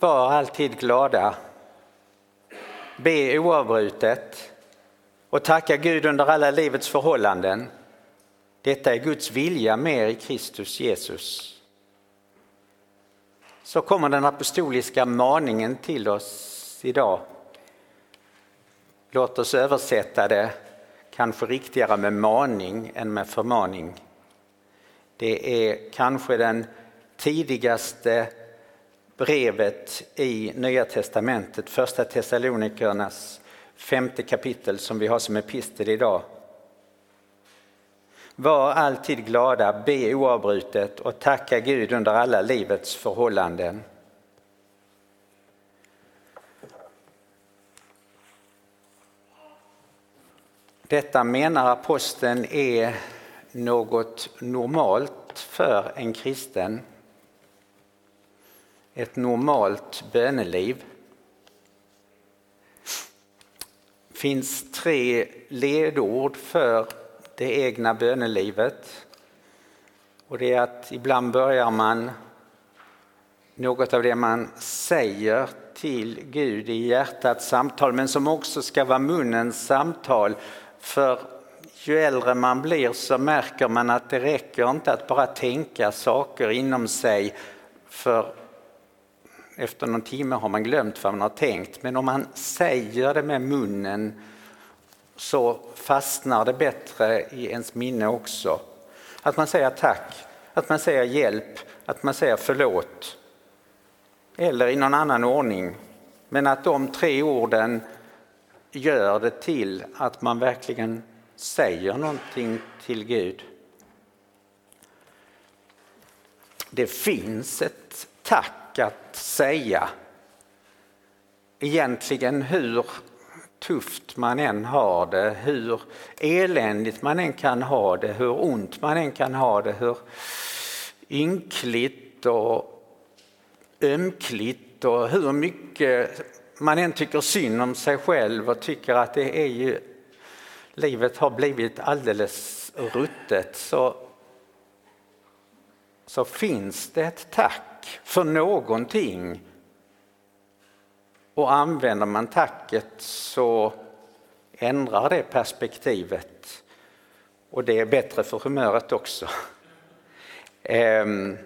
Var alltid glada. Be oavbrutet och tacka Gud under alla livets förhållanden. Detta är Guds vilja mer i Kristus Jesus. Så kommer den apostoliska maningen till oss idag. Låt oss översätta det kanske riktigare med maning än med förmaning. Det är kanske den tidigaste brevet i Nya testamentet, första Thessalonikernas femte kapitel som vi har som epistel idag. Var alltid glada, be oavbrutet och tacka Gud under alla livets förhållanden. Detta menar aposteln är något normalt för en kristen. Ett normalt böneliv. Det finns tre ledord för det egna bönelivet. Och det är att ibland börjar man något av det man säger till Gud i hjärtats samtal men som också ska vara munnens samtal. För ju äldre man blir så märker man att det räcker inte att bara tänka saker inom sig för efter någon timme har man glömt vad man har tänkt. Men om man säger det med munnen så fastnar det bättre i ens minne också. Att man säger tack, att man säger hjälp, att man säger förlåt. Eller i någon annan ordning. Men att de tre orden gör det till att man verkligen säger någonting till Gud. Det finns ett tack att säga. Egentligen hur tufft man än har det, hur eländigt man än kan ha det, hur ont man än kan ha det, hur ynkligt och ömkligt och hur mycket man än tycker synd om sig själv och tycker att det är ju, livet har blivit alldeles ruttet så, så finns det ett tack för någonting och använder man tacket så ändrar det perspektivet. Och det är bättre för humöret också. Ehm,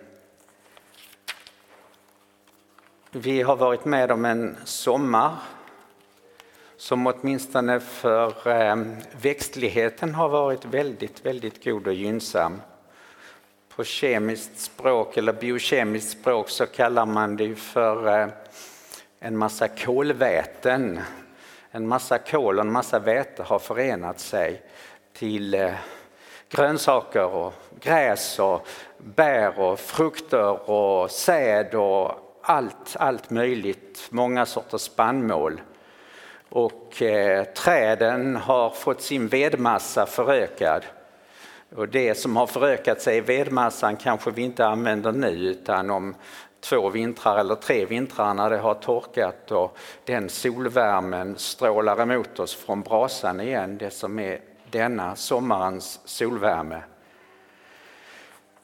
vi har varit med om en sommar som åtminstone för ehm, växtligheten har varit väldigt, väldigt god och gynnsam. På kemiskt språk eller biokemiskt språk så kallar man det för eh, en massa kolväten. En massa kol och en massa väte har förenat sig till eh, grönsaker och gräs och bär och frukter och säd och allt, allt möjligt, många sorters spannmål. Och eh, träden har fått sin vedmassa förökad. Och det som har förökat sig i vedmassan kanske vi inte använder nu utan om två vintrar eller tre vintrar när det har torkat och den solvärmen strålar emot oss från brasan igen, det som är denna sommarens solvärme.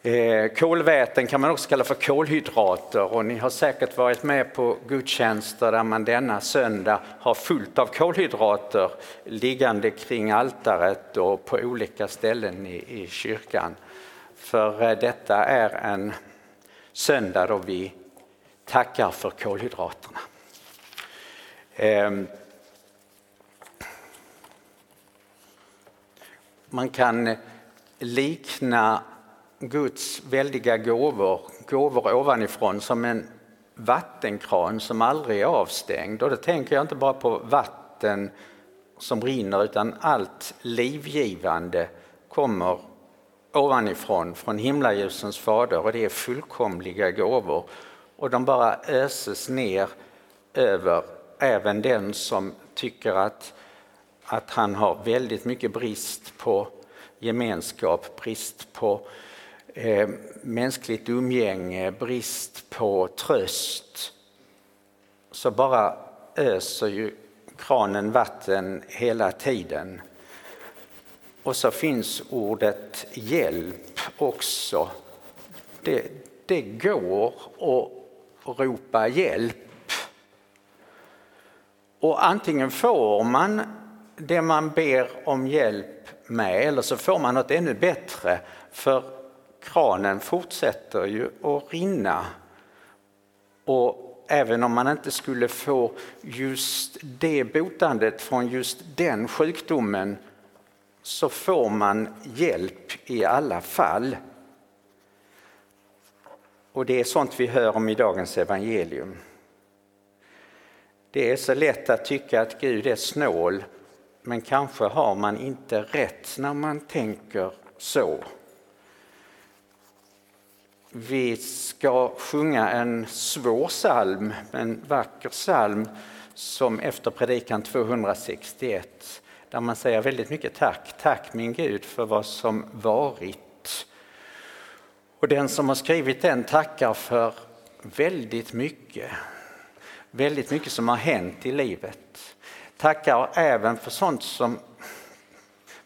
Eh, kolväten kan man också kalla för kolhydrater och ni har säkert varit med på gudstjänster där man denna söndag har fullt av kolhydrater liggande kring altaret och på olika ställen i, i kyrkan. För eh, detta är en söndag då vi tackar för kolhydraterna. Ehm, man kan likna Guds väldiga gåvor, gåvor ovanifrån, som en vattenkran som aldrig är avstängd. Och då tänker jag inte bara på vatten som rinner utan allt livgivande kommer ovanifrån, från himlaljusens fader och det är fullkomliga gåvor. Och de bara öses ner över även den som tycker att, att han har väldigt mycket brist på gemenskap, brist på eh, mänskligt umgänge, brist på tröst. Så bara öser ju kranen vatten hela tiden. Och så finns ordet hjälp också. Det, det går att ropa hjälp Och antingen får man det man ber om hjälp med eller så får man något ännu bättre för kranen fortsätter ju att rinna. Och även om man inte skulle få just det botandet från just den sjukdomen så får man hjälp i alla fall. Och det är sånt vi hör om i dagens evangelium. Det är så lätt att tycka att Gud är snål men kanske har man inte rätt när man tänker så. Vi ska sjunga en svår psalm, en vacker psalm som efter predikan 261 där man säger väldigt mycket tack. Tack min Gud för vad som varit. Och den som har skrivit den tackar för väldigt mycket. Väldigt mycket som har hänt i livet. Tackar även för sånt som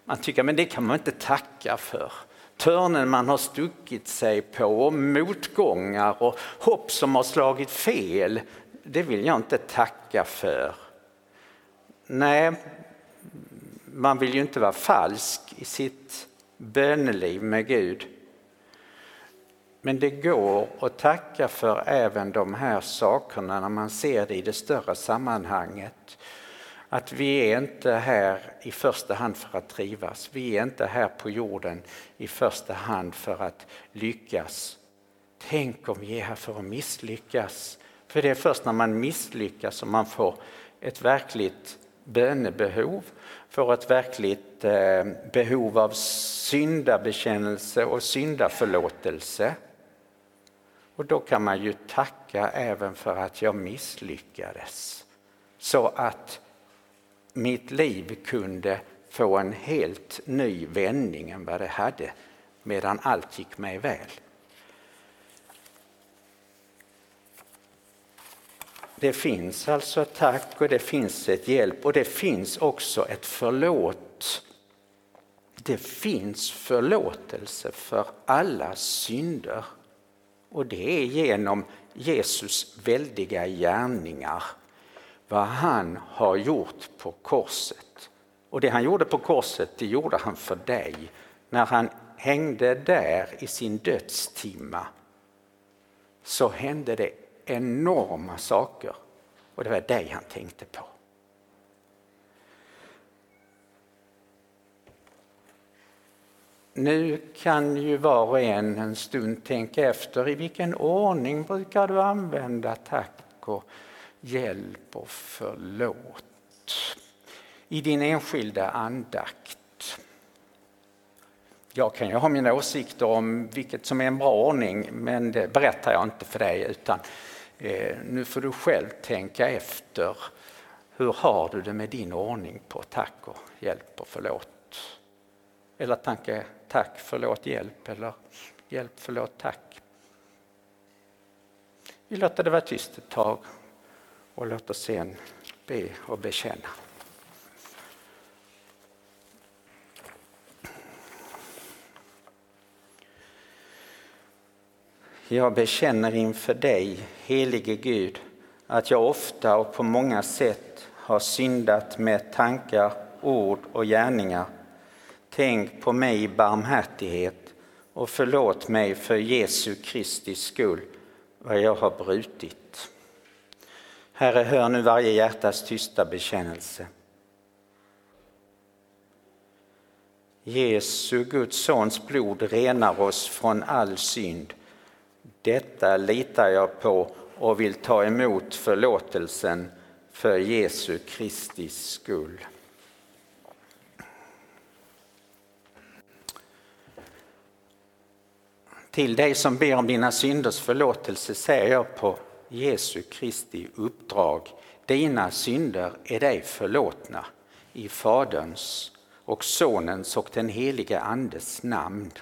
man tycker men det kan man inte tacka för. Törnen man har stuckit sig på och motgångar och hopp som har slagit fel. Det vill jag inte tacka för. Nej, man vill ju inte vara falsk i sitt böneliv med Gud. Men det går att tacka för även de här sakerna när man ser det i det större sammanhanget. Att vi är inte här i första hand för att trivas. Vi är inte här på jorden i första hand för att lyckas. Tänk om vi är här för att misslyckas. För det är först när man misslyckas som man får ett verkligt bönebehov, får ett verkligt eh, behov av syndabekännelse och syndaförlåtelse. Och då kan man ju tacka även för att jag misslyckades. Så att mitt liv kunde få en helt ny vändning än vad det hade medan allt gick mig väl. Det finns alltså ett tack och det finns ett hjälp och det finns också ett förlåt. Det finns förlåtelse för alla synder och det är genom Jesus väldiga gärningar vad han har gjort på korset. Och det han gjorde på korset, det gjorde han för dig. När han hängde där i sin dödstimma så hände det enorma saker. Och det var dig han tänkte på. Nu kan ju var och en en stund tänka efter i vilken ordning brukar du använda tack och hjälp och förlåt i din enskilda andakt. Jag kan ju ha mina åsikter om vilket som är en bra ordning men det berättar jag inte för dig utan eh, nu får du själv tänka efter. Hur har du det med din ordning på tack och hjälp och förlåt? Eller tanke tack, förlåt, hjälp eller hjälp, förlåt, tack. Vi låter det vara tyst ett tag och låt oss sen be och bekänna. Jag bekänner inför dig, helige Gud, att jag ofta och på många sätt har syndat med tankar, ord och gärningar. Tänk på mig i barmhärtighet och förlåt mig för Jesu Kristi skull vad jag har brutit. Herre, hör nu varje hjärtas tysta bekännelse. Jesu, Guds sons blod renar oss från all synd. Detta litar jag på och vill ta emot förlåtelsen för Jesu Kristi skull. Till dig som ber om dina synders förlåtelse säger jag på Jesu Kristi uppdrag. Dina synder är dig förlåtna i Faderns och Sonens och den helige Andes namn.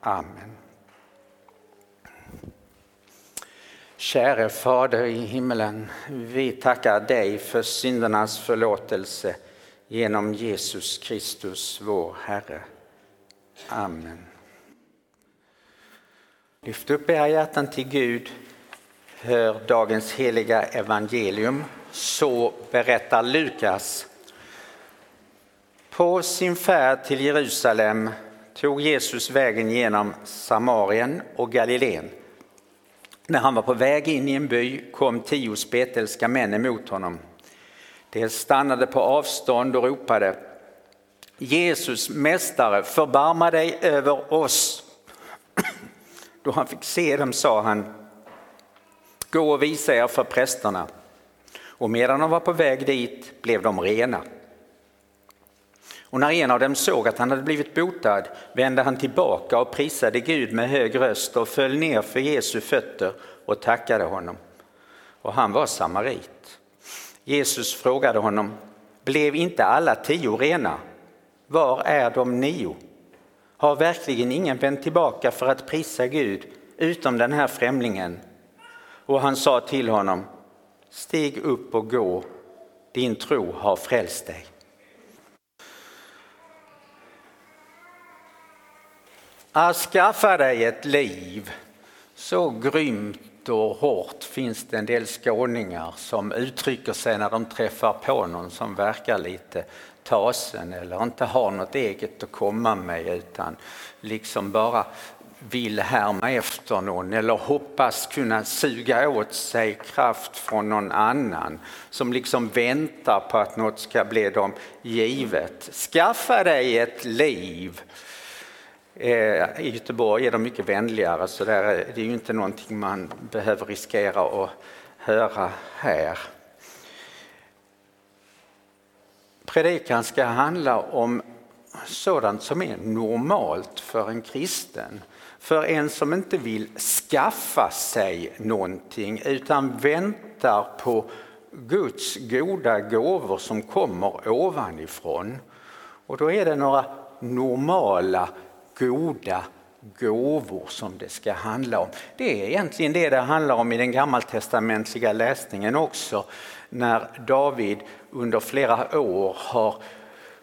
Amen. Käre Fader i himmelen, vi tackar dig för syndernas förlåtelse genom Jesus Kristus, vår Herre. Amen. Lyft upp era hjärtan till Gud Hör dagens heliga evangelium. Så berättar Lukas. På sin färd till Jerusalem tog Jesus vägen genom Samarien och Galileen. När han var på väg in i en by kom tio spetälska män emot honom. De stannade på avstånd och ropade Jesus, mästare, förbarma dig över oss. Då han fick se dem sa han, gå och visa er för prästerna. Och medan de var på väg dit blev de rena. Och när en av dem såg att han hade blivit botad vände han tillbaka och prisade Gud med hög röst och föll ner för Jesu fötter och tackade honom. Och han var samarit. Jesus frågade honom, blev inte alla tio rena? Var är de nio? Har verkligen ingen vänt tillbaka för att prisa Gud utom den här främlingen? Och han sa till honom, stig upp och gå, din tro har frälst dig. Att skaffa dig ett liv så grymt och hårt finns det en del skåningar som uttrycker sig när de träffar på någon som verkar lite tasen eller inte har något eget att komma med utan liksom bara vill härma efter någon eller hoppas kunna suga åt sig kraft från någon annan som liksom väntar på att något ska bli dem givet. Skaffa dig ett liv. Eh, I Göteborg är de mycket vänligare så där är det ju inte någonting man behöver riskera att höra här. Predikan ska handla om sådant som är normalt för en kristen. För en som inte vill skaffa sig någonting utan väntar på Guds goda gåvor som kommer ovanifrån. Och då är det några normala goda gåvor som det ska handla om. Det är egentligen det det handlar om i den gammaltestamentliga läsningen också när David under flera år har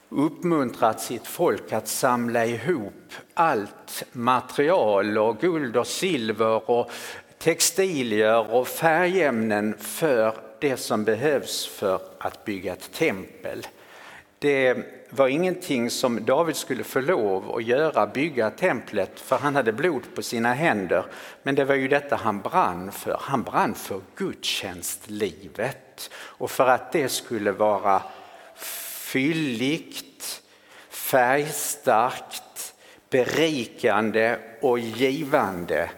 uppmuntrat sitt folk att samla ihop allt material och guld och silver och textilier och färgämnen för det som behövs för att bygga ett tempel. Det var ingenting som David skulle få lov att göra, bygga templet, för han hade blod på sina händer. Men det var ju detta han brann för. Han brann för gudstjänstlivet och för att det skulle vara fylligt, färgstarkt, berikande och givande.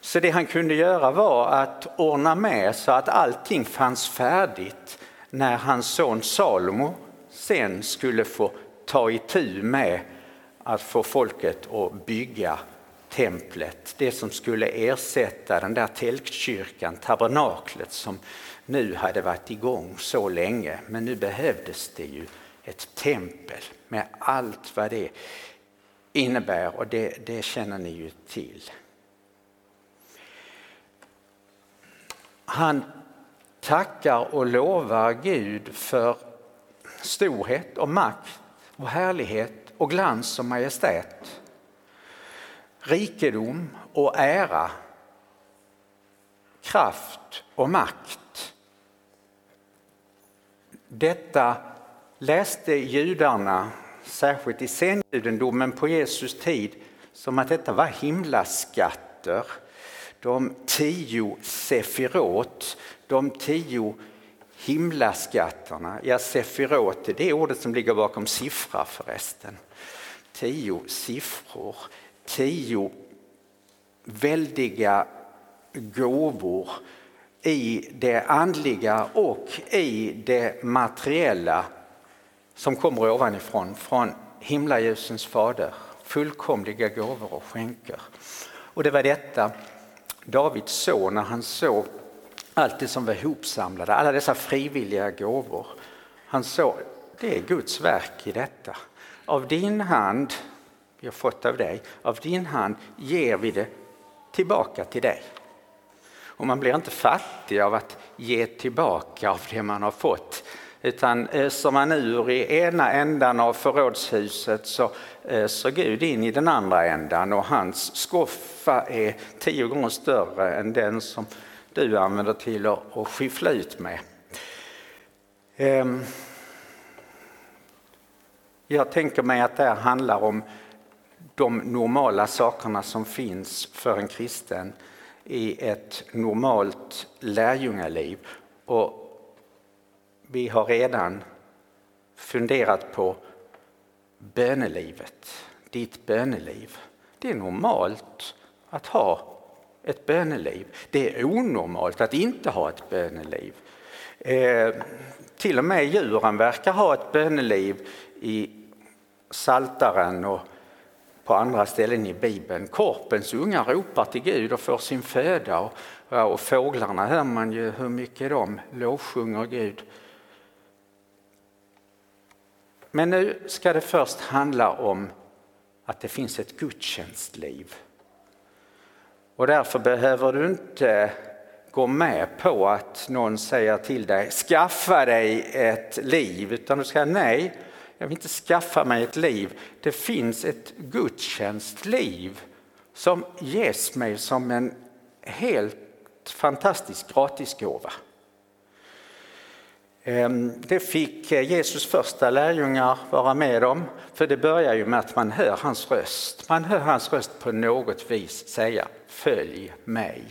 Så det han kunde göra var att ordna med så att allting fanns färdigt när hans son Salomo sen skulle få ta itu med att få folket att bygga templet. Det som skulle ersätta den där tältkyrkan, tabernaklet som nu hade varit igång så länge. Men nu behövdes det ju ett tempel med allt vad det innebär och det, det känner ni ju till. Han tackar och lovar Gud för storhet och makt och härlighet och glans och majestät. Rikedom och ära. Kraft och makt. Detta läste judarna, särskilt i senjudendomen på Jesus tid, som att detta var himlaskatter. De tio sefirot, de tio himlaskatterna. Ja, sefirot, det är ordet som ligger bakom siffra förresten. Tio siffror, tio väldiga gåvor i det andliga och i det materiella som kommer ovanifrån, från himlaljusens fader. Fullkomliga gåvor och skänker. Och det var detta David såg när han såg allt det som var ihopsamlade, alla dessa frivilliga gåvor. Han såg, det är Guds verk i detta. Av din hand, vi har fått av dig, av din hand ger vi det tillbaka till dig. Och man blir inte fattig av att ge tillbaka av det man har fått. Utan eh, öser man ur i ena ändan av förrådshuset så eh, öser Gud in i den andra ändan och hans skoffa är tio gånger större än den som du använder till att, skyffla ut med. Ehm, jag tänker mig att det här handlar om de normala sakerna som finns för en kristen i ett normalt lärjungaliv. Och vi har redan funderat på bönelivet, ditt böneliv. Det är normalt att ha ett böneliv. Det är onormalt att inte ha ett böneliv. Eh, till och med djuren verkar ha ett böneliv i Saltaren och på andra ställen i Bibeln. Korpens ungar ropar till Gud och får sin föda och, och fåglarna hör man ju hur mycket de lovsjunger Gud. Men nu ska det först handla om att det finns ett gudstjänstliv. Och därför behöver du inte gå med på att någon säger till dig skaffa dig ett liv utan du ska nej, jag vill inte skaffa mig ett liv. Det finns ett gudstjänstliv som ges mig som en helt fantastisk gratisgåva. Ehm, det fick Jesus första lärjungar vara med om, för det börjar ju med att man hör hans röst. Man hör hans röst på något vis säga följ mig.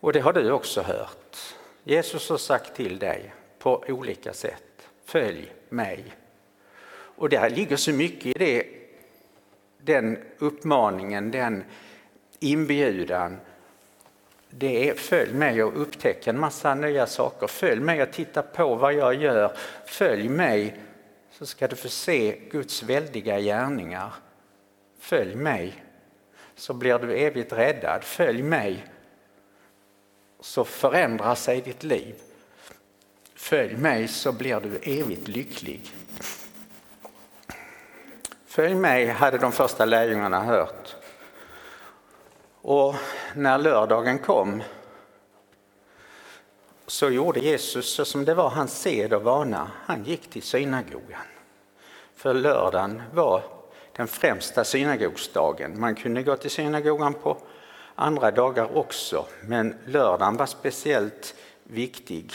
Och det har du också hört. Jesus har sagt till dig på olika sätt, följ mig. Och det ligger så mycket i det, den uppmaningen, den inbjudan. Det är följ mig och upptäck en massa nya saker. Följ mig och titta på vad jag gör. Följ mig så ska du få se Guds väldiga gärningar. Följ mig så blir du evigt räddad. Följ mig så förändrar sig ditt liv. Följ mig så blir du evigt lycklig. Följ mig hade de första lärjungarna hört. Och när lördagen kom så gjorde Jesus så som det var hans sed och vana. Han gick till synagogan. För lördagen var den främsta synagogsdagen. Man kunde gå till synagogan på andra dagar också, men lördagen var speciellt viktig.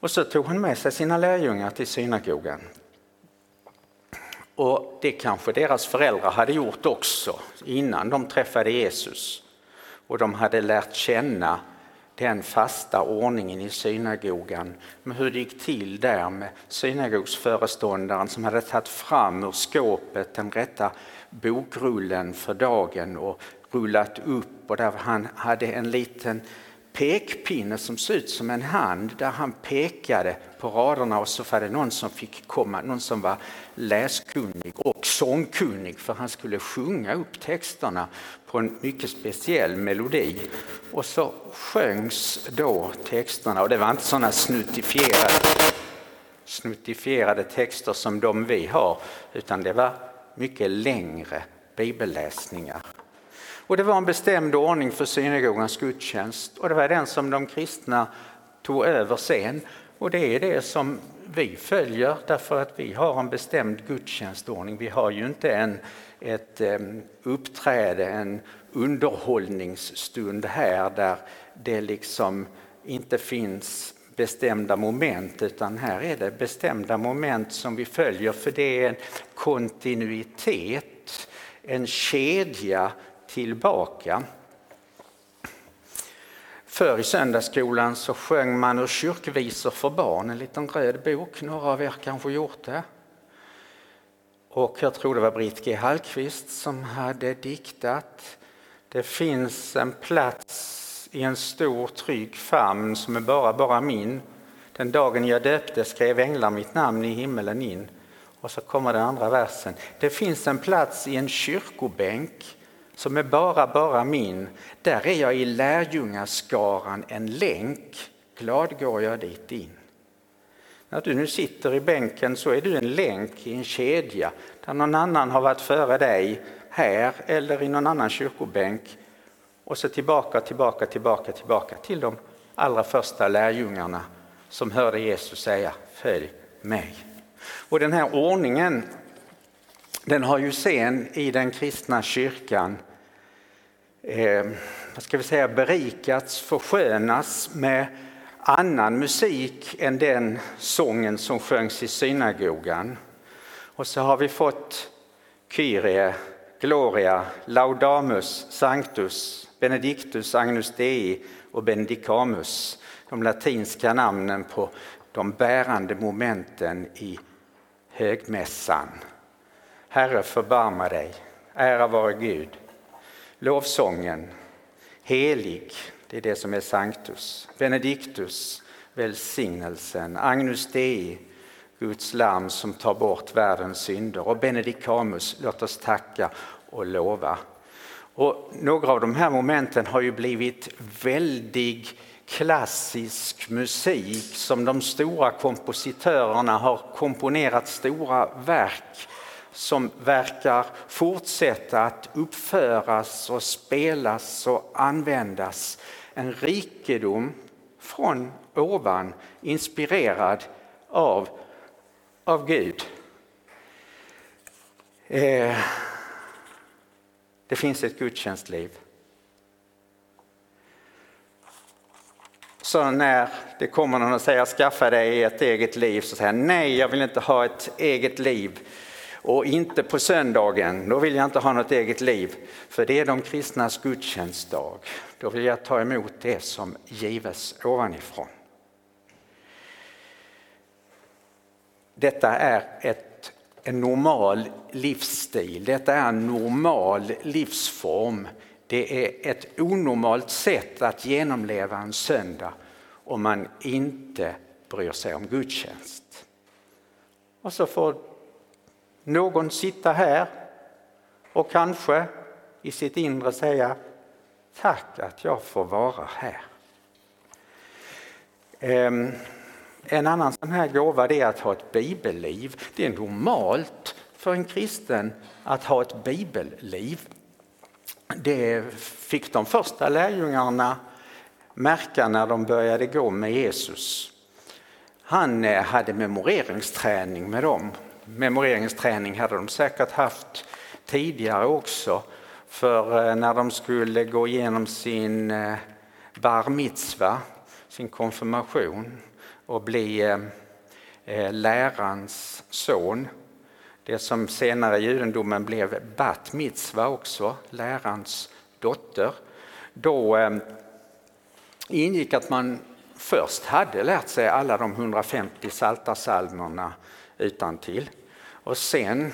Och så tog han med sig sina lärjungar till synagogan. Och det kanske deras föräldrar hade gjort också innan de träffade Jesus. Och de hade lärt känna den fasta ordningen i synagogan, med hur det gick till där med synagogsföreståndaren som hade tagit fram ur skåpet den rätta bokrullen för dagen och rullat upp och där han hade en liten pekpinne som såg ut som en hand där han pekade på raderna och så var det någon som fick komma, någon som var läskunnig och sångkunnig för han skulle sjunga upp texterna på en mycket speciell melodi. Och så sjöngs då texterna och det var inte sådana snuttifierade, snuttifierade texter som de vi har utan det var mycket längre bibelläsningar. Och det var en bestämd ordning för synagogans gudstjänst och det var den som de kristna tog över sen. Och det är det som vi följer därför att vi har en bestämd gudstjänstordning. Vi har ju inte en, ett uppträde, en underhållningsstund här där det liksom inte finns bestämda moment utan här är det bestämda moment som vi följer för det är en kontinuitet, en kedja tillbaka. Förr i söndagsskolan så sjöng man ur kyrkvisor för barn, en liten röd bok. Några av er kanske gjort det. Och jag tror det var Britt G Hallqvist som hade diktat. Det finns en plats i en stor trygg famn som är bara, bara min. Den dagen jag döpte skrev änglar mitt namn i himmelen in. Och så kommer den andra versen. Det finns en plats i en kyrkobänk som är bara, bara min. Där är jag i lärjungaskaran en länk. Glad går jag dit in. När du nu sitter i bänken så är du en länk i en kedja där någon annan har varit före dig här eller i någon annan kyrkobänk. Och så tillbaka, tillbaka, tillbaka, tillbaka till de allra första lärjungarna som hörde Jesus säga följ mig. Och den här ordningen den har ju sen i den kristna kyrkan eh, vad ska vi säga, berikats, förskönas med annan musik än den sången som sjöngs i synagogan. Och så har vi fått Kyrie, Gloria, Laudamus, Sanctus, Benedictus, Agnus Dei och Benedicamus, de latinska namnen på de bärande momenten i högmässan. Herre förbarma dig, ära vare Gud. Lovsången, helig, det är det som är Sanctus. Benedictus, välsignelsen. Agnus Dei, Guds lam som tar bort världens synder. Och Benedicamus, låt oss tacka och lova. Och några av de här momenten har ju blivit väldig klassisk musik som de stora kompositörerna har komponerat stora verk som verkar fortsätta att uppföras och spelas och användas. En rikedom från ovan, inspirerad av, av Gud. Eh, det finns ett gudstjänstliv. Så när det kommer någon och säger skaffa dig ett eget liv så säger jag nej, jag vill inte ha ett eget liv. Och inte på söndagen, då vill jag inte ha något eget liv. För det är de kristnas gudstjänstdag. Då vill jag ta emot det som gives ovanifrån. Detta är ett, en normal livsstil, detta är en normal livsform. Det är ett onormalt sätt att genomleva en söndag om man inte bryr sig om gudstjänst. Och så får någon sitta här och kanske i sitt inre säga tack att jag får vara här. Ehm, en annan sån här gåva är att ha ett bibelliv. Det är normalt för en kristen att ha ett bibelliv. Det fick de första lärjungarna märka när de började gå med Jesus. Han eh, hade memoreringsträning med dem. Memoreringsträning hade de säkert haft tidigare också. För eh, när de skulle gå igenom sin eh, bar mitzva, sin konfirmation och bli eh, lärans son. Det som senare i judendomen blev bat mitzva också, lärans dotter. Då ingick att man först hade lärt sig alla de 150 saltarsalmerna utan till. Och sen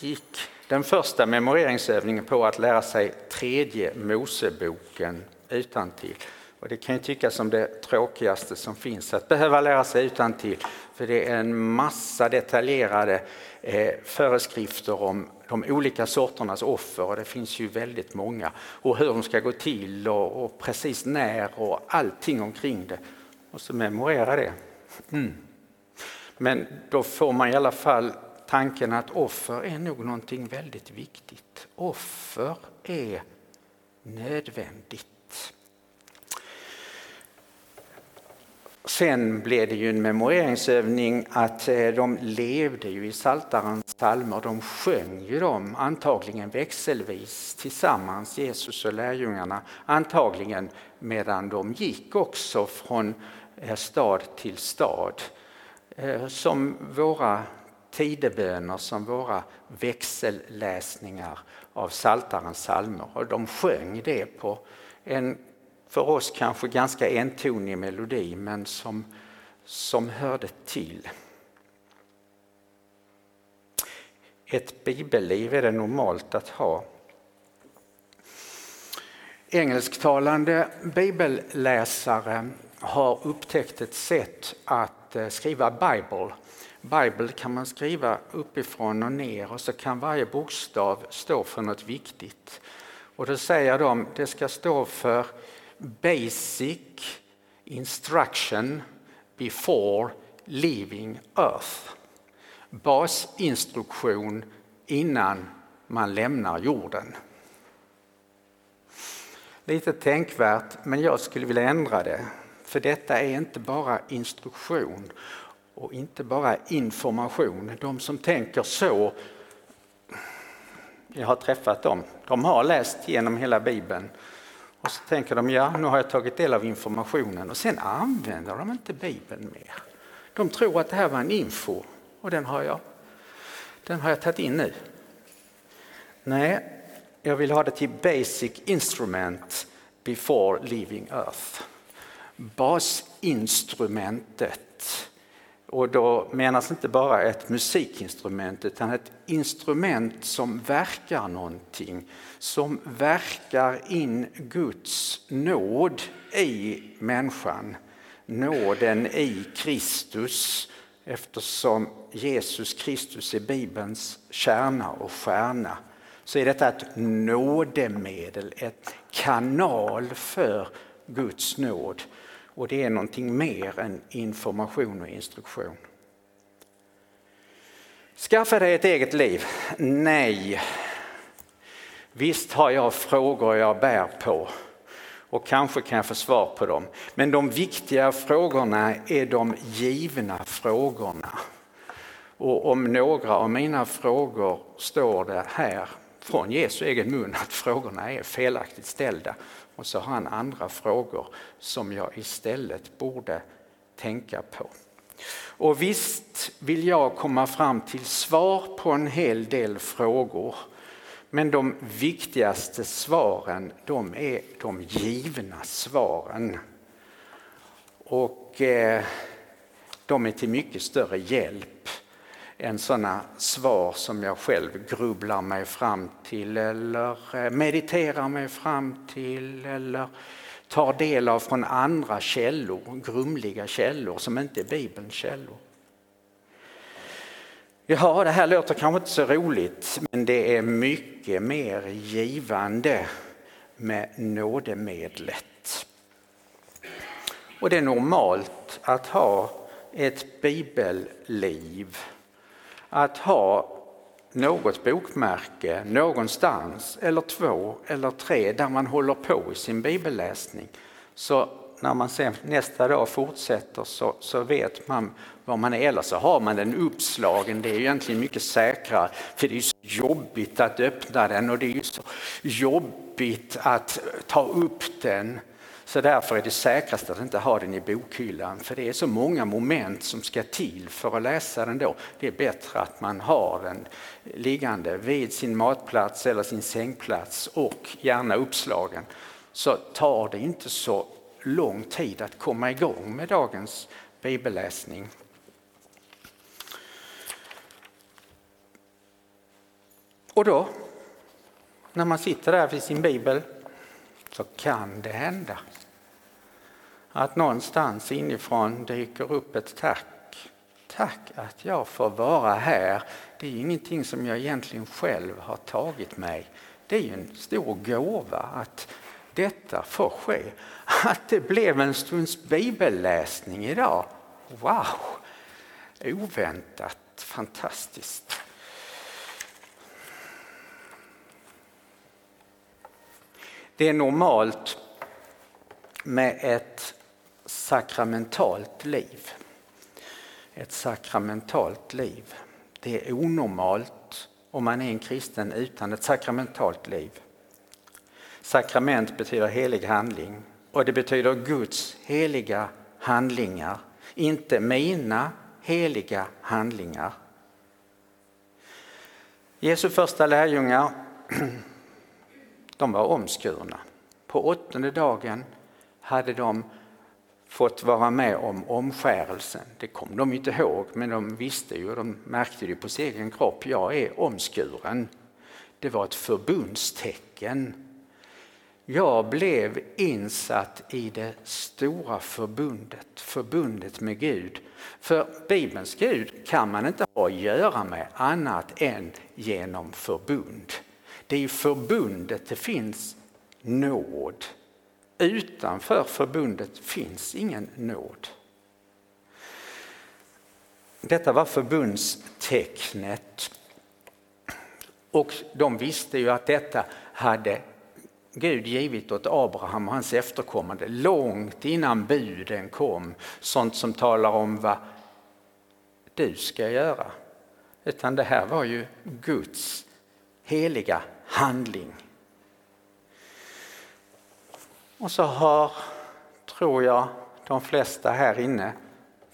gick den första memoreringsövningen på att lära sig tredje Moseboken utan till. Och det kan ju tyckas som det tråkigaste som finns att behöva lära sig utan till. För det är en massa detaljerade eh, föreskrifter om de olika sorternas offer och det finns ju väldigt många. Och hur de ska gå till och, och precis när och allting omkring det. Och så memorera det. Mm. Men då får man i alla fall tanken att offer är nog någonting väldigt viktigt. Offer är nödvändigt. Sen blev det ju en memoreringsövning att eh, de levde ju i Saltarens psalmer. De sjöng ju dem antagligen växelvis tillsammans, Jesus och lärjungarna. Antagligen medan de gick också från eh, stad till stad. Eh, som våra tideböner, som våra växelläsningar av Saltarens psalmer. Och de sjöng det på en för oss kanske ganska entonig melodi men som, som hörde till. Ett bibelliv är det normalt att ha. Engelsktalande bibelläsare har upptäckt ett sätt att eh, skriva Bible. Bibel kan man skriva uppifrån och ner och så kan varje bokstav stå för något viktigt. Och då säger de det ska stå för basic instruction before leaving earth. Basinstruktion innan man lämnar jorden. Lite tänkvärt, men jag skulle vilja ändra det. För detta är inte bara instruktion och inte bara information. De som tänker så, jag har träffat dem, de har läst genom hela Bibeln Och så tänker de, ja nu har jag tagit del av informationen och sen använder de inte Bibeln mer. De tror att det här var en info och den har jag, den har jag tagit in nu. Nej, jag vill ha det till basic instrument before leaving earth. Basinstrumentet. Och då menas inte bara ett musikinstrument utan ett instrument som verkar någonting. Som verkar in Guds nåd i människan. Nåden i Kristus eftersom Jesus Kristus är Bibelns kärna och stjärna så är detta ett nådemedel, ett kanal för Guds nåd. Och det är någonting mer än information och instruktion. Skaffa dig ett eget liv? Nej. Visst har jag frågor jag bär på och kanske kan jag få svar på dem. Men de viktiga frågorna är de givna frågorna. Och om några av mina frågor står det här från Jesu egen mun att frågorna är felaktigt ställda. Och så har han andra frågor som jag istället borde tänka på. Och visst vill jag komma fram till svar på en hel del frågor. Men de viktigaste svaren, de är de givna svaren. Och eh, de är till mycket större hjälp än sådana svar som jag själv grubblar mig fram till eller eh, mediterar mig fram till eller tar del av från andra källor, grumliga källor som inte är Bibelns källor. Ja, det här låter kanske inte så roligt men det är mycket mer givande med nådemedlet. Och det är normalt att ha ett bibelliv att ha något bokmärke någonstans, eller två eller tre, där man håller på i sin bibelläsning. Så när man sen nästa dag fortsätter så, så vet man var man är. Eller så har man den uppslagen, det är egentligen mycket säkrare. För det är så jobbigt att öppna den och det är så jobbigt att ta upp den. Så därför är det säkrast att inte ha den i bokhyllan för det är så många moment som ska till för att läsa den då. Det är bättre att man har den liggande vid sin matplats eller sin sängplats och gärna uppslagen. Så tar det inte så lång tid att komma igång med dagens bibelläsning. Och då, när man sitter där vid sin bibel så kan det hända att någonstans inifrån dyker upp ett tack. Tack att jag får vara här. Det är ingenting som jag egentligen själv har tagit mig. Det är en stor gåva att detta får ske. Att det blev en stunds bibelläsning idag. Wow! Oväntat, fantastiskt. Det är normalt med ett sakramentalt liv. Ett sakramentalt liv. Det är onormalt om man är en kristen utan ett sakramentalt liv. Sakrament betyder helig handling och det betyder Guds heliga handlingar, inte mina heliga handlingar. Jesu första lärjungar de var omskurna. På åttonde dagen hade de fått vara med om omskärelsen. Det kom de inte ihåg, men de visste ju, de märkte det på sin egen kropp. Jag är omskuren. Det var ett förbundstecken. Jag blev insatt i det stora förbundet, förbundet med Gud. För Bibelns Gud kan man inte ha att göra med annat än genom förbund. Det är i förbundet det finns nåd. Utanför förbundet finns ingen nåd. Detta var förbundstecknet. Och de visste ju att detta hade Gud givit åt Abraham och hans efterkommande långt innan buden kom. Sånt som talar om vad du ska göra. Utan det här var ju Guds heliga handling. Och så har, tror jag, de flesta här inne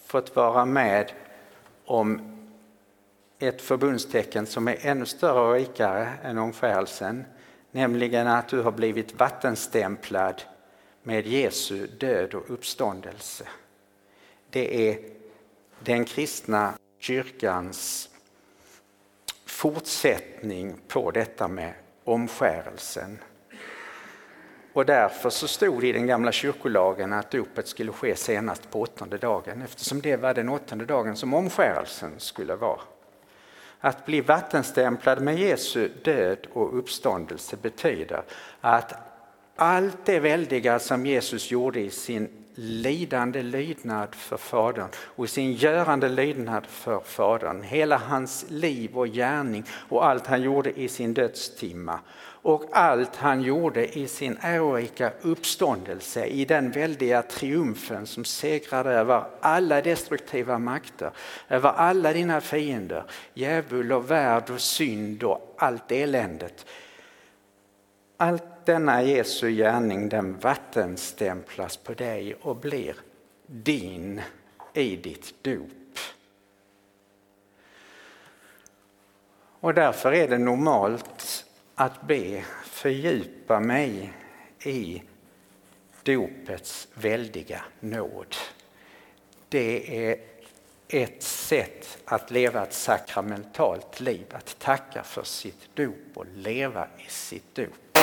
fått vara med om ett förbundstecken som är ännu större och rikare än omskärelsen, nämligen att du har blivit vattenstämplad med Jesu död och uppståndelse. Det är den kristna kyrkans fortsättning på detta med omskärelsen. Och därför så stod det i den gamla kyrkolagen att dopet skulle ske senast på åttonde dagen eftersom det var den åttonde dagen som omskärelsen skulle vara. Att bli vattenstämplad med Jesu död och uppståndelse betyder att allt det väldiga som Jesus gjorde i sin lidande lydnad för Fadern och i sin görande lydnad för Fadern, hela hans liv och gärning och allt han gjorde i sin dödstimma och allt han gjorde i sin ärorika uppståndelse, i den väldiga triumfen som segrade över alla destruktiva makter, över alla dina fiender, djävul och värld och synd och allt eländet. Allt denna Jesu gärning den vattenstämplas på dig och blir din i ditt dop. Och därför är det normalt att be fördjupa mig i dopets väldiga nåd. Det är ett sätt att leva ett sakramentalt liv, att tacka för sitt dop och leva i sitt dop.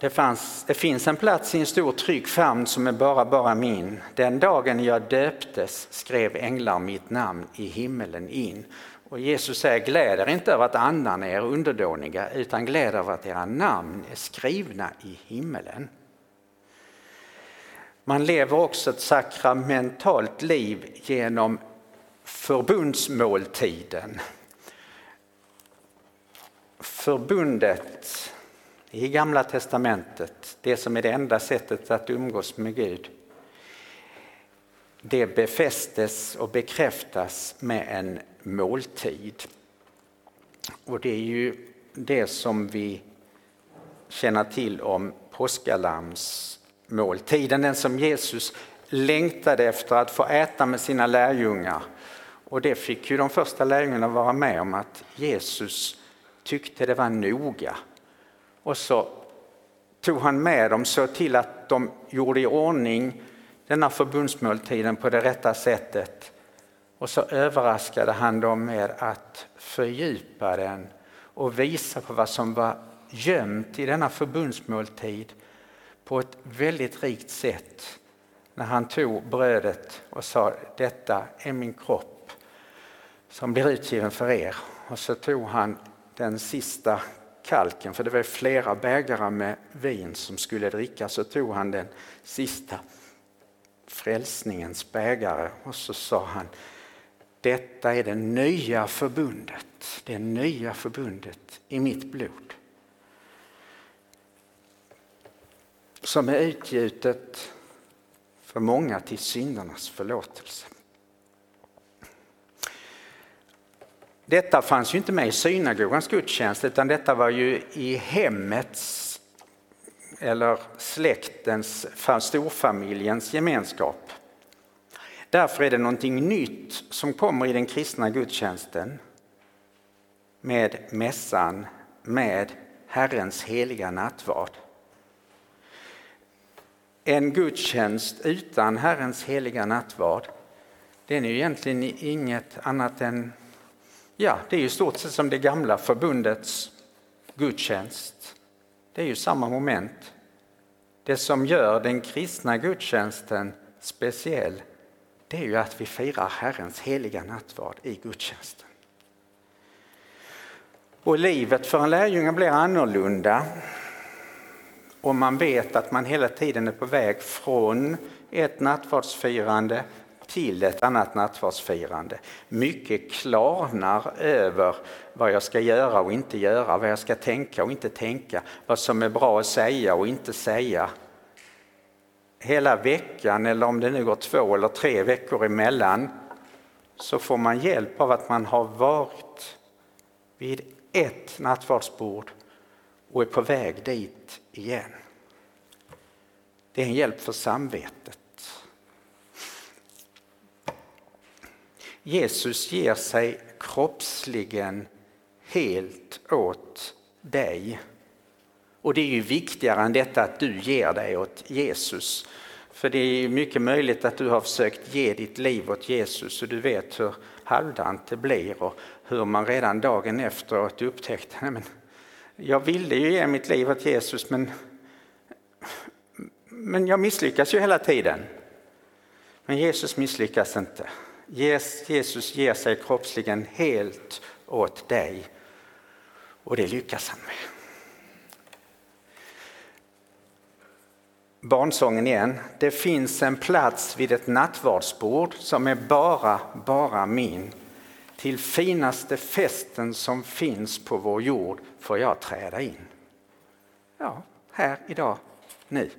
Det, fanns, det, finns en plats i en stor trygg famn som är bara, bara min. Den dagen jag döptes skrev änglar mitt namn i himmelen in. Och Jesus säger, gläd er inte över att andarna är underdåniga utan gläd er över att era namn är skrivna i himmelen. Man lever också ett sakramentalt liv genom förbundsmåltiden. Förbundet i Gamla testamentet, det som är det enda sättet att umgås med Gud, det befästes och bekräftas med en måltid. Och det är ju det som vi känner till om påskalamsmåltiden, den som Jesus längtade efter att få äta med sina lärjungar. Och det fick ju de första lärjungarna vara med om att Jesus tyckte det var noga. Och så tog han med dem, så till att de gjorde i ordning denna förbundsmåltiden på det rätta sättet. Och så överraskade han dem med att fördjupa den och visa på vad som var gömt i denna förbundsmåltid på ett väldigt rikt sätt. När han tog brödet och sa detta är min kropp som blir utgiven för er. Och så tog han den sista kalken, för det var flera bägare med vin som skulle drickas, så tog han den sista frälsningens bägare och så sa han detta är det nya förbundet, det nya förbundet i mitt blod. Som är utgjutet för många till syndernas förlåtelse. Detta fanns ju inte med i synagogans gudstjänst utan detta var ju i hemmets eller släktens, storfamiljens gemenskap. Därför är det någonting nytt som kommer i den kristna gudstjänsten med mässan, med Herrens heliga nattvard. En gudstjänst utan Herrens heliga nattvard, den är ju egentligen inget annat än, ja, det är ju stort sett som det gamla förbundets gudstjänst. Det är ju samma moment. Det som gör den kristna gudstjänsten speciell det är ju att vi firar Herrens heliga nattvard i gudstjänsten. Och livet för en lärjunge blir annorlunda om man vet att man hela tiden är på väg från ett nattvardsfirande till ett annat nattvardsfirande. Mycket klarnar över vad jag ska göra och inte göra, vad jag ska tänka och inte tänka, vad som är bra att säga och inte säga hela veckan eller om det nu går två eller tre veckor emellan så får man hjälp av att man har varit vid ett nattvardsbord och är på väg dit igen. Det är en hjälp för samvetet. Jesus ger sig kroppsligen helt åt dig. Och det är ju viktigare än detta att du ger dig åt Jesus. För det är mycket möjligt att du har försökt ge ditt liv åt Jesus och du vet hur halvdant det blir och hur man redan dagen efteråt upptäckte att jag ville ju ge mitt liv åt Jesus men, men jag misslyckas ju hela tiden. Men Jesus misslyckas inte. Jesus ger sig kroppsligen helt åt dig och det lyckas han med. Barnsången igen. Det finns en plats vid ett nattvardsbord som är bara, bara min. Till finaste festen som finns på vår jord får jag träda in. Ja, här idag, nu.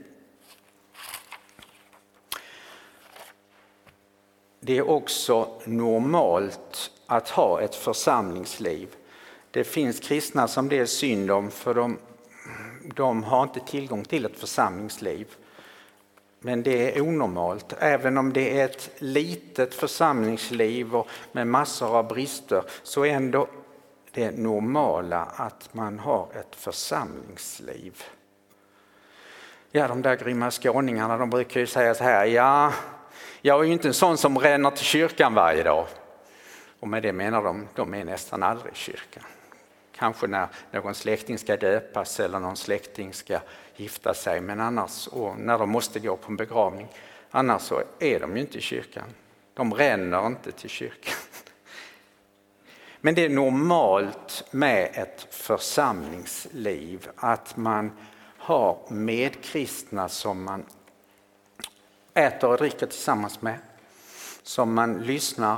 Det är också normalt att ha ett församlingsliv. Det finns kristna som det är synd om för de, de har inte tillgång till ett församlingsliv. Men det är onormalt. Även om det är ett litet församlingsliv och med massor av brister så är ändå det normala att man har ett församlingsliv. Ja, de där grymma skåningarna de brukar ju säga så här, ja, jag är ju inte en sån som ränner till kyrkan varje dag. Och med det menar de, de är nästan aldrig i kyrkan. Kanske när någon släkting ska döpas eller någon släkting ska gifta sig, men annars, och när de måste gå på en begravning, annars så är de ju inte i kyrkan. De ränner inte till kyrkan. Men det är normalt med ett församlingsliv att man har medkristna som man äter och dricker tillsammans med, som man lyssnar,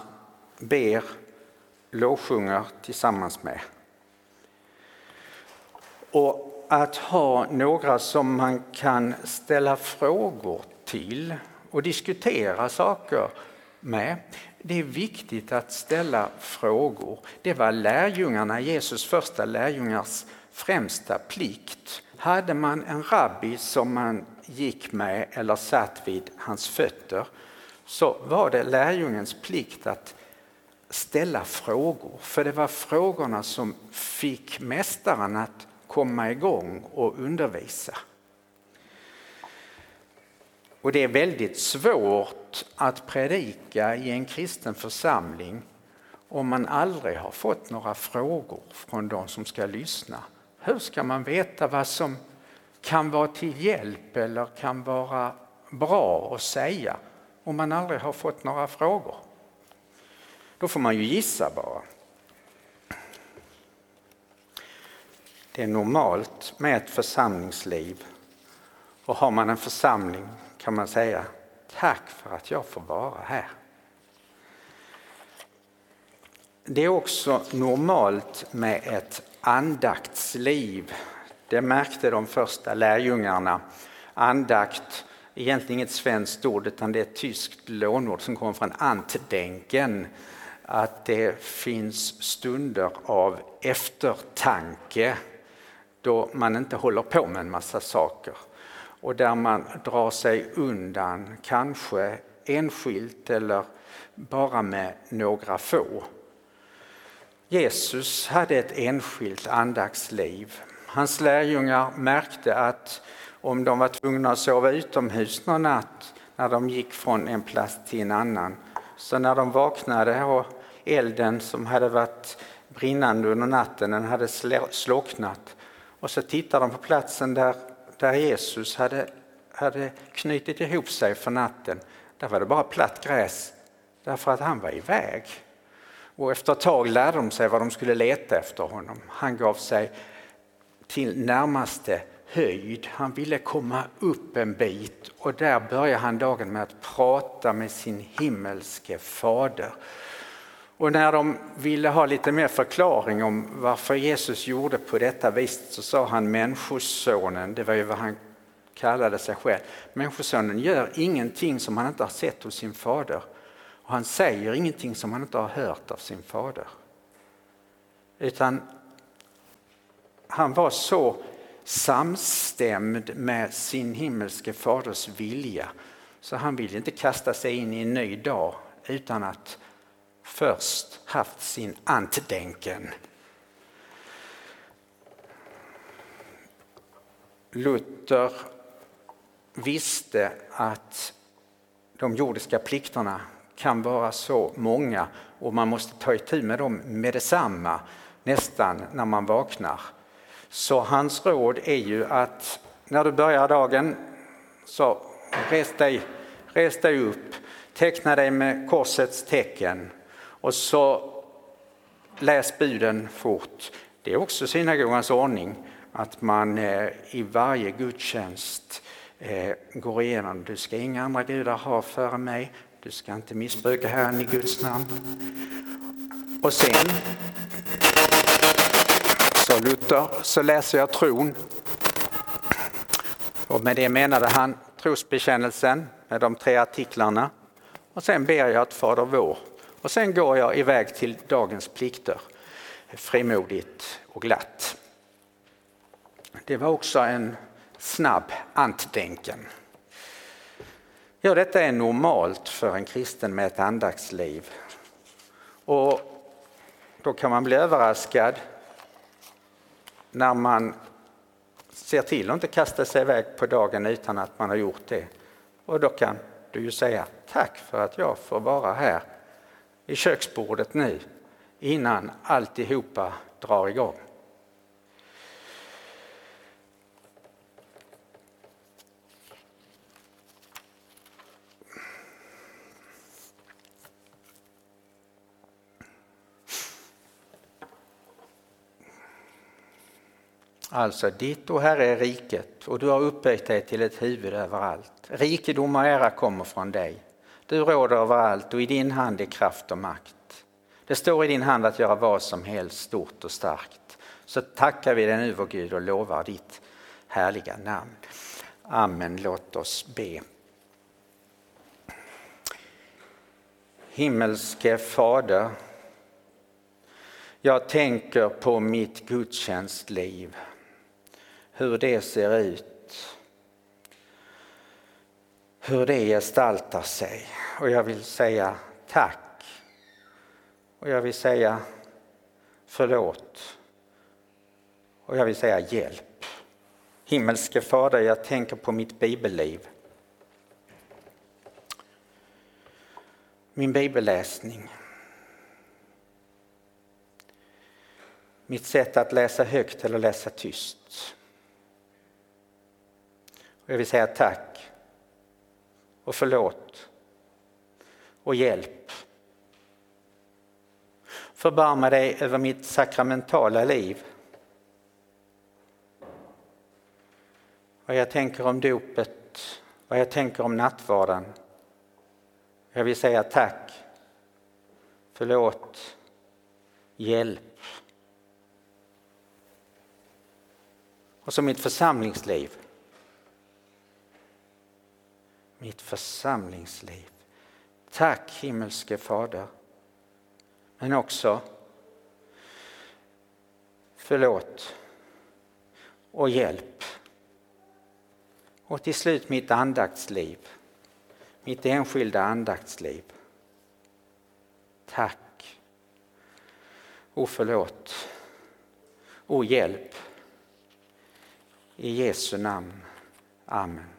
ber, lovsjunger tillsammans med. Och att ha några som man kan ställa frågor till och diskutera saker med. Det är viktigt att ställa frågor. Det var lärjungarna, Jesus första lärjungars främsta plikt. Hade man en rabbi som man gick med eller satt vid hans fötter så var det lärjungens plikt att ställa frågor. För det var frågorna som fick mästaren att komma igång och undervisa. Och det är väldigt svårt att predika i en kristen församling om man aldrig har fått några frågor från de som ska lyssna. Hur ska man veta vad som kan vara till hjälp eller kan vara bra att säga om man aldrig har fått några frågor? Då får man ju gissa bara. Det är normalt med ett församlingsliv. Och har man en församling kan man säga tack för att jag får vara här. Det är också normalt med ett andaktsliv. Det märkte de första lärjungarna. Andakt, egentligen inget svenskt ord utan det är ett tyskt lånord som kommer från antdenken. Att det finns stunder av eftertanke då man inte håller på med en massa saker och där man drar sig undan, kanske enskilt eller bara med några få. Jesus hade ett enskilt andaktsliv. Hans lärjungar märkte att om de var tvungna att sova utomhus någon natt när de gick från en plats till en annan, så när de vaknade och elden som hade varit brinnande under natten, den hade slocknat och så tittar de på platsen där, där Jesus hade, hade knutit ihop sig för natten. Där var det bara platt gräs därför att han var iväg. Och efter ett tag lärde de sig vad de skulle leta efter honom. Han gav sig till närmaste höjd. Han ville komma upp en bit och där började han dagen med att prata med sin himmelske fader. Och när de ville ha lite mer förklaring om varför Jesus gjorde på detta vis så sa han Människosonen, det var ju vad han kallade sig själv. Människosonen gör ingenting som han inte har sett hos sin fader och han säger ingenting som han inte har hört av sin fader. Utan han var så samstämd med sin himmelske faders vilja. Så han vill inte kasta sig in i en ny dag utan att först haft sin antdenken. Luther visste att de jordiska plikterna kan vara så många och man måste ta itu med dem med detsamma nästan när man vaknar. Så hans råd är ju att när du börjar dagen så res dig, res dig upp, teckna dig med korsets tecken och så läs buden fort. Det är också synagogans ordning att man eh, i varje gudstjänst eh, går igenom, du ska inga andra gudar ha före mig, du ska inte missbruka Herren i Guds namn. Och sen, sa Luther, så läser jag tron. Och med det menade han trosbekännelsen med de tre artiklarna. Och sen ber jag ett Fader vår. Och sen går jag iväg till dagens plikter frimodigt och glatt. Det var också en snabb antdenken. Ja, detta är normalt för en kristen med ett andaktsliv. Och då kan man bli överraskad när man ser till att inte kasta sig iväg på dagen utan att man har gjort det. Och då kan du ju säga tack för att jag får vara här i köksbordet nu innan alltihopa drar igång. Alltså, ditt och Herre är riket och du har upphöjt dig till ett huvud överallt. Rikedom och ära kommer från dig. Du råder över allt och i din hand är kraft och makt. Det står i din hand att göra vad som helst stort och starkt. Så tackar vi dig nu vår Gud och lovar ditt härliga namn. Amen, låt oss be. Himmelske Fader, jag tänker på mitt gudstjänstliv hur det ser ut, hur det gestaltar sig. Och jag vill säga tack. Och jag vill säga förlåt. Och jag vill säga hjälp. Himmelske Fader, jag tänker på mitt bibelliv. Min bibelläsning. Mitt sätt att läsa högt eller läsa tyst. Och jag vill säga tack och förlåt och hjälp. Förbarma dig över mitt sakramentala liv. Vad jag tänker om dopet, vad jag tänker om nattvarden. Jag vill säga tack, förlåt, hjälp. Och så mitt församlingsliv mitt församlingsliv. Tack himmelske Fader. Men också förlåt och hjälp. Och till slut mitt andaktsliv, mitt enskilda andaktsliv. Tack och förlåt och hjälp. I Jesu namn. Amen.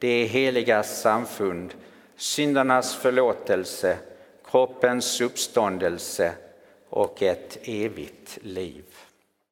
det heliga samfund, syndernas förlåtelse, kroppens uppståndelse och ett evigt liv.